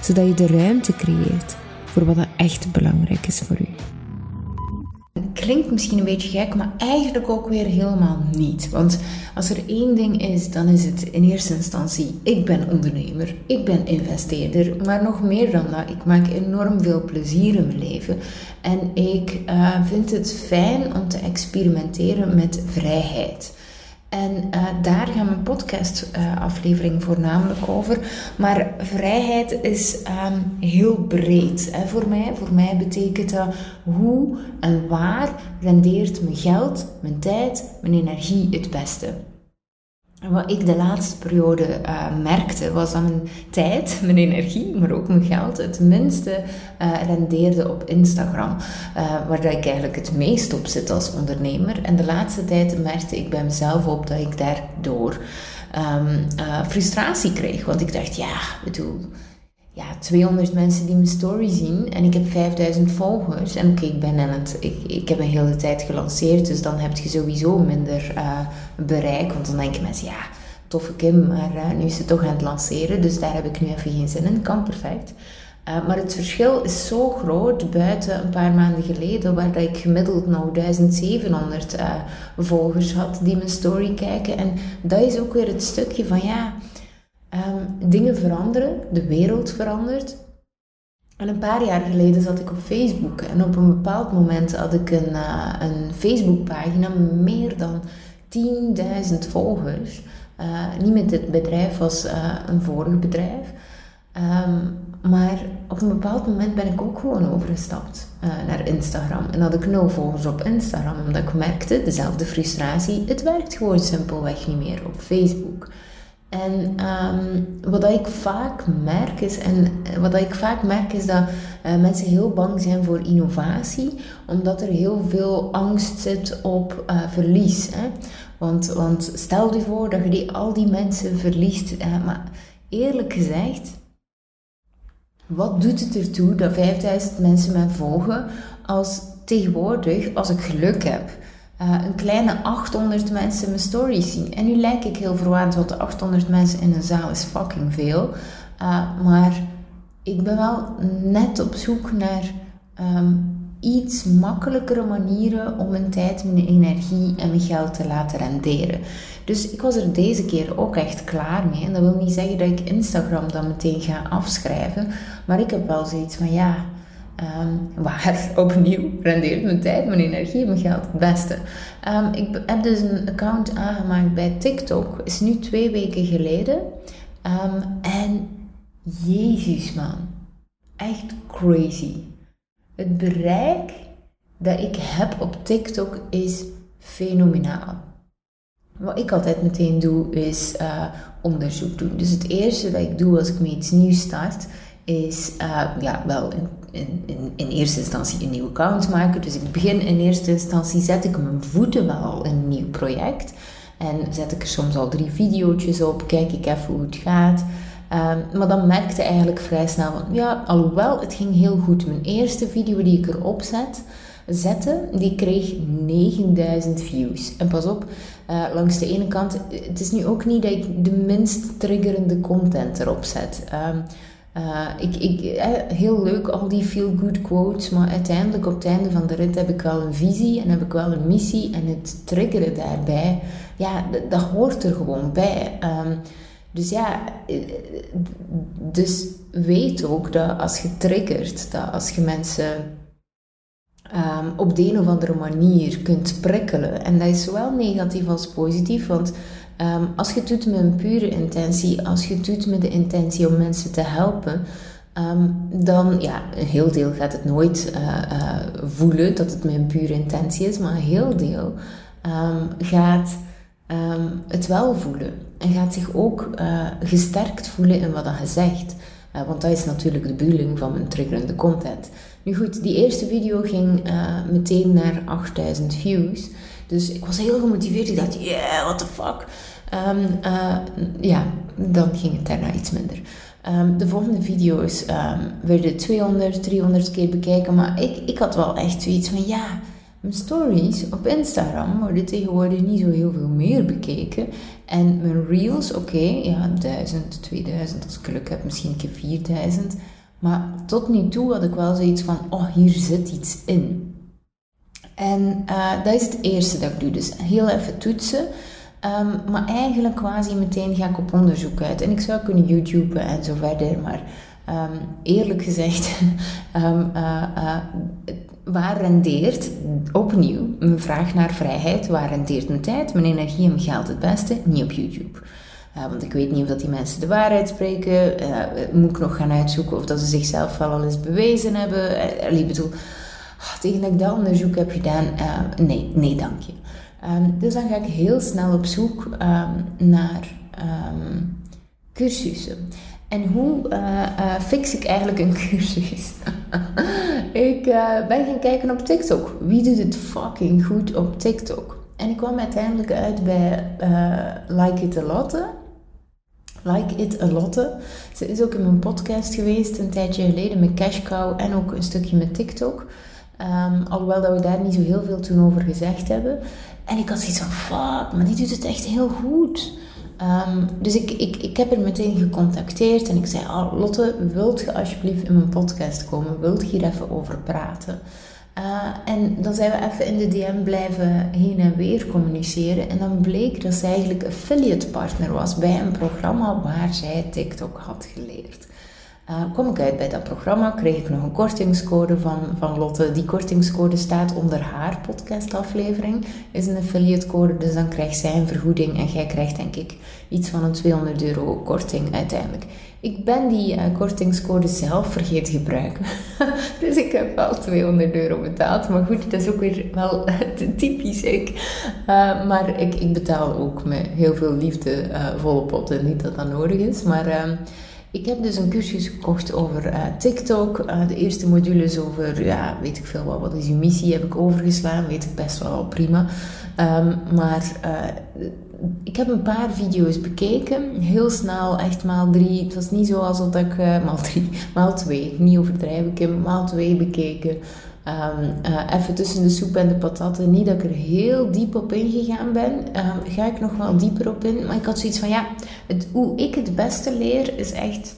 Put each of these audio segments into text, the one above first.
zodat je de ruimte creëert voor wat er echt belangrijk is voor u. Klinkt misschien een beetje gek, maar eigenlijk ook weer helemaal niet. Want als er één ding is, dan is het in eerste instantie: ik ben ondernemer, ik ben investeerder, maar nog meer dan dat, ik maak enorm veel plezier in mijn leven. En ik uh, vind het fijn om te experimenteren met vrijheid. En uh, daar gaan mijn podcast-aflevering uh, voornamelijk over. Maar vrijheid is um, heel breed hè, voor mij. Voor mij betekent dat hoe en waar rendeert mijn geld, mijn tijd, mijn energie het beste. Wat ik de laatste periode uh, merkte, was dat mijn tijd, mijn energie, maar ook mijn geld het minste uh, rendeerde op Instagram. Uh, waar ik eigenlijk het meest op zit als ondernemer. En de laatste tijd merkte ik bij mezelf op dat ik daardoor um, frustratie kreeg. Want ik dacht, ja, bedoel ja, 200 mensen die mijn story zien en ik heb 5000 volgers. En oké, ik ben aan het, ik, ik heb een hele tijd gelanceerd, dus dan heb je sowieso minder uh, bereik. Want dan denken mensen, ja, toffe Kim, maar uh, nu is ze toch aan het lanceren, dus daar heb ik nu even geen zin in. Kan perfect. Uh, maar het verschil is zo groot buiten een paar maanden geleden, waar ik gemiddeld nou 1700 volgers had die mijn story kijken. En dat is ook weer het stukje van ja Um, dingen veranderen, de wereld verandert. En een paar jaar geleden zat ik op Facebook en op een bepaald moment had ik een, uh, een Facebookpagina met meer dan 10.000 volgers. Uh, niet met dit bedrijf, was uh, een vorig bedrijf. Um, maar op een bepaald moment ben ik ook gewoon overgestapt naar Instagram. En had ik nul volgers op Instagram, omdat ik merkte, dezelfde frustratie, het werkt gewoon simpelweg niet meer op Facebook. En um, wat ik vaak merk is, en wat ik vaak merk is dat uh, mensen heel bang zijn voor innovatie, omdat er heel veel angst zit op uh, verlies. Hè? Want, want stel je voor dat je die, al die mensen verliest. Maar eerlijk gezegd, wat doet het ertoe dat 5000 mensen mij volgen als tegenwoordig, als ik geluk heb, uh, een kleine 800 mensen mijn stories zien. En nu lijk ik heel verwaand, want de 800 mensen in een zaal is fucking veel. Uh, maar ik ben wel net op zoek naar um, iets makkelijkere manieren om mijn tijd, mijn energie en mijn geld te laten renderen. Dus ik was er deze keer ook echt klaar mee. En dat wil niet zeggen dat ik Instagram dan meteen ga afschrijven. Maar ik heb wel zoiets van ja Um, waar opnieuw rendeert mijn tijd, mijn energie en mijn geld het beste. Um, ik heb dus een account aangemaakt bij TikTok. Is nu twee weken geleden. Um, en jezus man. Echt crazy. Het bereik dat ik heb op TikTok is fenomenaal. Wat ik altijd meteen doe is uh, onderzoek doen. Dus het eerste dat ik doe als ik met iets nieuws start is uh, ja, wel in, in, in, eerste instantie een nieuw account maken. Dus ik begin in eerste instantie, zet ik mijn voeten wel in een nieuw project. En zet ik er soms al drie video's op, kijk ik even hoe het gaat. Um, maar dan merkte eigenlijk vrij snel van, ja, alhoewel het ging heel goed. Mijn eerste video die ik erop zet, zette, die kreeg 9000 views. En pas op, uh, langs de ene kant, het is nu ook niet dat ik de minst triggerende content erop zet. Um, uh, ik, ik, eh, heel leuk, al die feel-good quotes, maar uiteindelijk op het einde van de rit heb ik wel een visie en heb ik wel een missie en het triggeren daarbij, ja, dat hoort er gewoon bij. Um, dus ja, eh, dus weet ook dat als je triggert, dat als je mensen um, op de een of andere manier kunt prikkelen, en dat is zowel negatief als positief, want Um, als je het doet met een pure intentie, als je het doet met de intentie om mensen te helpen, um, dan, ja, een heel deel gaat het nooit uh, uh, voelen dat het met een pure intentie is, maar een heel deel um, gaat het wel voelen en gaat zich ook uh, gesterkt voelen in wat je zegt. want dat is natuurlijk de bedoeling van mijn triggerende content. Nu goed, die eerste video ging meteen naar 8000 views. Dus ik was heel gemotiveerd. Ik dacht, yeah, what the fuck. Um, ja, dan ging het daarna iets minder. Ehm, de volgende video's um, werden 200, 300 keer bekeken. Maar ik, ik had wel echt zoiets van, ja, mijn stories op Instagram worden tegenwoordig niet zo heel veel meer bekeken. En mijn reels, oké, ja, 1000, 2000 als ik geluk heb, misschien een keer 4000. Maar tot nu toe had ik wel zoiets van, oh, hier zit iets in. En uh, dat is het eerste dat ik doe. Dus heel even toetsen. Um, maar eigenlijk quasi meteen ga ik op onderzoek uit. En ik zou kunnen YouTube en zo verder. Maar um, eerlijk gezegd, um, waar rendeert, opnieuw, mijn vraag naar vrijheid, waar rendeert mijn tijd, mijn energie en mijn geld het beste? Niet op YouTube. Want ik weet niet of dat die mensen de waarheid spreken. moet ik nog gaan uitzoeken of dat ze zichzelf wel al eens bewezen hebben. Ik bedoel, oh, tegen dat ik dat onderzoek heb gedaan, nee, nee dank je. Um, dus dan ga ik heel snel op zoek um, naar cursussen. En hoe uh, fix ik eigenlijk een cursus? ik uh, ben gaan kijken op TikTok. Wie doet het fucking goed op TikTok? En ik kwam uiteindelijk uit bij Like It A Lotte. Like It A Lotte. Ze is ook in mijn podcast geweest een tijdje geleden met Cash Cow en ook een stukje met TikTok. Um, alhoewel dat we daar niet zo heel veel toen over gezegd hebben. En ik had zoiets van, fuck, maar die doet het echt heel goed. Um, dus ik, ik, ik heb er meteen gecontacteerd en ik zei, oh, Lotte, wilt je alsjeblieft in mijn podcast komen? Wilt je hier even over praten? Uh, en dan zijn we even in de DM blijven heen en weer communiceren. En dan bleek dat ze eigenlijk affiliate partner was bij een programma waar zij TikTok had geleerd. Uh, kwam ik uit bij dat programma, kreeg ik nog een kortingscode van, van Lotte. Die kortingscode staat onder haar podcastaflevering, is een affiliatecode, dus dan krijgt zij een vergoeding en jij krijgt denk ik iets van een 200 euro korting uiteindelijk. Ik ben die uh, kortingscode zelf vergeten gebruiken, dus ik heb wel 200 euro betaald. Maar goed, dat is ook weer wel typisch ik. Uh, maar ik, betaal ook met heel veel liefde volle potten, niet dat dat nodig is, maar... Ehm, ik heb dus een cursus gekocht over uh, TikTok. Uh, de eerste modules over, ja, weet ik veel wat, wat is je missie, heb ik overgeslaan. Weet ik best wel prima. Um, maar uh, ik heb een paar video's bekeken. Heel snel, echt maal drie. Het was niet zo alsof ik, maal drie, maal twee, niet overdrijven. Ik maal twee bekeken. Um, uh, even tussen de soep en de patatten. Niet dat ik er heel diep op ingegaan ben. Um, ga ik nog wel dieper op in. Maar ik had zoiets van ja, het, hoe ik het beste leer is echt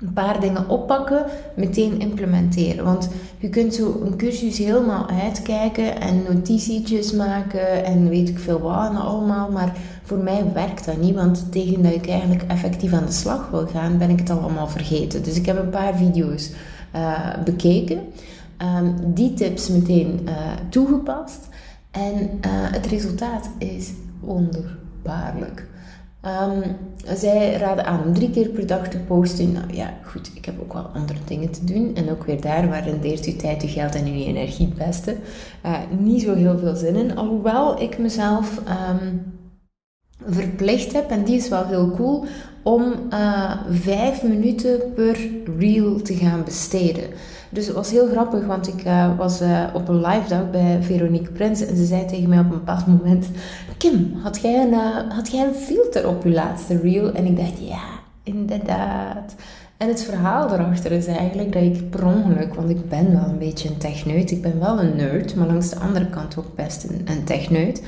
een paar dingen oppakken, meteen implementeren. Want je kunt zo een cursus helemaal uitkijken en notitietjes maken en weet ik veel wat en allemaal. Maar voor mij werkt dat niet, want tegen dat ik eigenlijk effectief aan de slag wil gaan, ben ik het allemaal vergeten. Dus ik heb een paar video's uh, bekeken. Um, die tips meteen uh, toegepast. En uh, het resultaat is wonderbaarlijk. Um, zij raden aan om drie keer per dag te posten. Nou ja, goed, ik heb ook wel andere dingen te doen. En ook weer daar, waar rendeert uw tijd, uw geld en uw energie het beste? Uh, niet zo heel veel zin in. Alhoewel ik mezelf um, verplicht heb, en die is wel heel cool, om uh, vijf minuten per reel te gaan besteden. Dus het was heel grappig, want ik uh, was uh, op een live dag bij Veronique Prins en ze zei tegen mij op een bepaald moment: Kim, had jij een, had jij een filter op je laatste reel? En ik dacht: Ja, inderdaad. En het verhaal erachter is eigenlijk dat ik per ongeluk, want ik ben wel een beetje een techneut, ik ben wel een nerd, maar langs de andere kant ook best een, een techneut.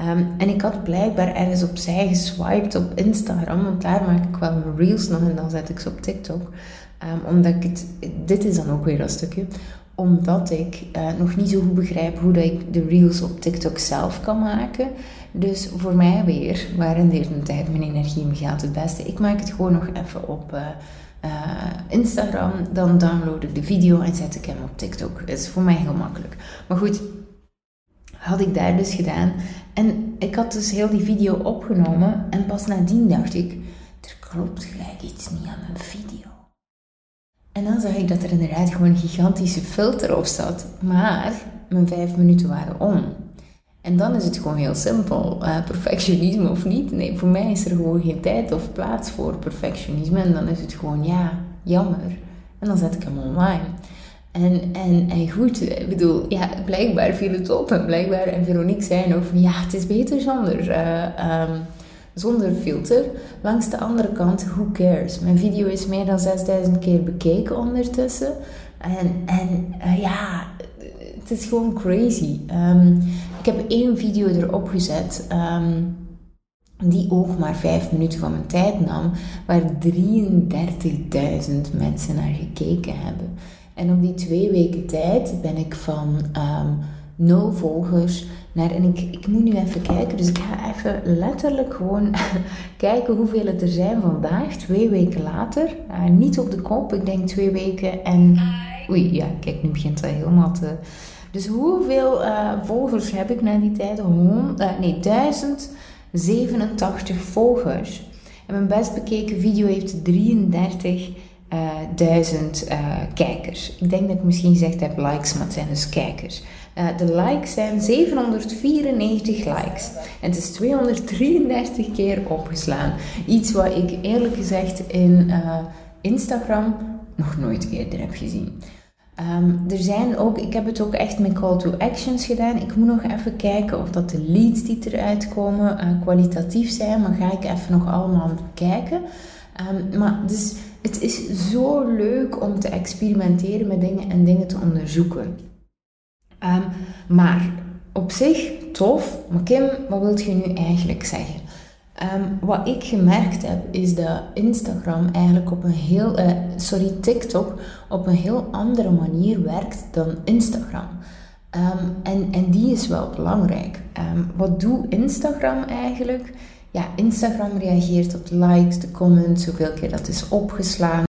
Um, en ik had blijkbaar ergens opzij geswiped op Instagram, want daar maak ik wel mijn reels nog en dan zet ik ze op TikTok. Um, omdat ik het, dit is dan ook weer een stukje, omdat ik uh, nog niet zo goed begrijp hoe dat ik de reels op TikTok zelf kan maken. Dus voor mij weer, waar mijn tijd, mijn energie, mijn geld het beste? Ik maak het gewoon nog even op uh, uh, Instagram, dan download ik de video en zet ik hem op TikTok. Dat is voor mij heel makkelijk. Maar goed, had ik daar dus gedaan. En ik had dus heel die video opgenomen en pas nadien dacht ik, er klopt gelijk iets niet aan mijn video. En dan zag ik dat er inderdaad gewoon een gigantische filter op zat, maar mijn vijf minuten waren om. En dan is het gewoon heel simpel. Uh, perfectionisme of niet? Nee, voor mij is er gewoon geen tijd of plaats voor perfectionisme. En dan is het gewoon, ja, jammer. En dan zet ik hem online. En, en, en goed, ik bedoel, ja, blijkbaar viel het op. En blijkbaar, en Veronique zei nog van, ja, het is beter zonder, uh, zonder filter. Langs de andere kant, who cares? Mijn video is meer dan 6000 keer bekeken ondertussen. En, en uh, ja, het is gewoon crazy. Um, ik heb één video erop gezet... Um, die ook maar vijf minuten van mijn tijd nam, waar 33.000 mensen naar gekeken hebben. En op die twee weken tijd ben ik van um, volgers naar, en ik, ik moet nu even kijken, dus ik ga even letterlijk gewoon kijken hoeveel het er zijn vandaag, twee weken later. Uh, niet op de kop, ik denk twee weken en, oei, ja, kijk, nu begint het helemaal te... Dus hoeveel uh, volgers heb ik na die tijd? Uh, nee, 1087 volgers. En mijn best bekeken video heeft 33 uh, duizend uh, kijkers. Ik denk dat ik misschien gezegd heb likes, maar het zijn dus kijkers. Uh, de likes zijn 794 likes. En het is 233 keer opgeslaan. Iets wat ik eerlijk gezegd in Instagram nog nooit eerder heb gezien. Um, er zijn ook, ik heb het ook echt met call to actions gedaan. Ik moet nog even kijken of dat de leads die eruit komen kwalitatief zijn. Maar ga ik even nog allemaal kijken. Um, maar dus het is zo leuk om te experimenteren met dingen en dingen te onderzoeken. Um, maar op zich tof. Maar Kim, wat wilt je nu eigenlijk zeggen? Um, wat ik gemerkt heb, is dat Instagram eigenlijk op een heel, uh, sorry, TikTok op een heel andere manier werkt dan Instagram. Um, en, en die is wel belangrijk. Wat doet Instagram eigenlijk? Ja, Instagram reageert op de likes, de comments, hoeveel keer dat is opgeslagen.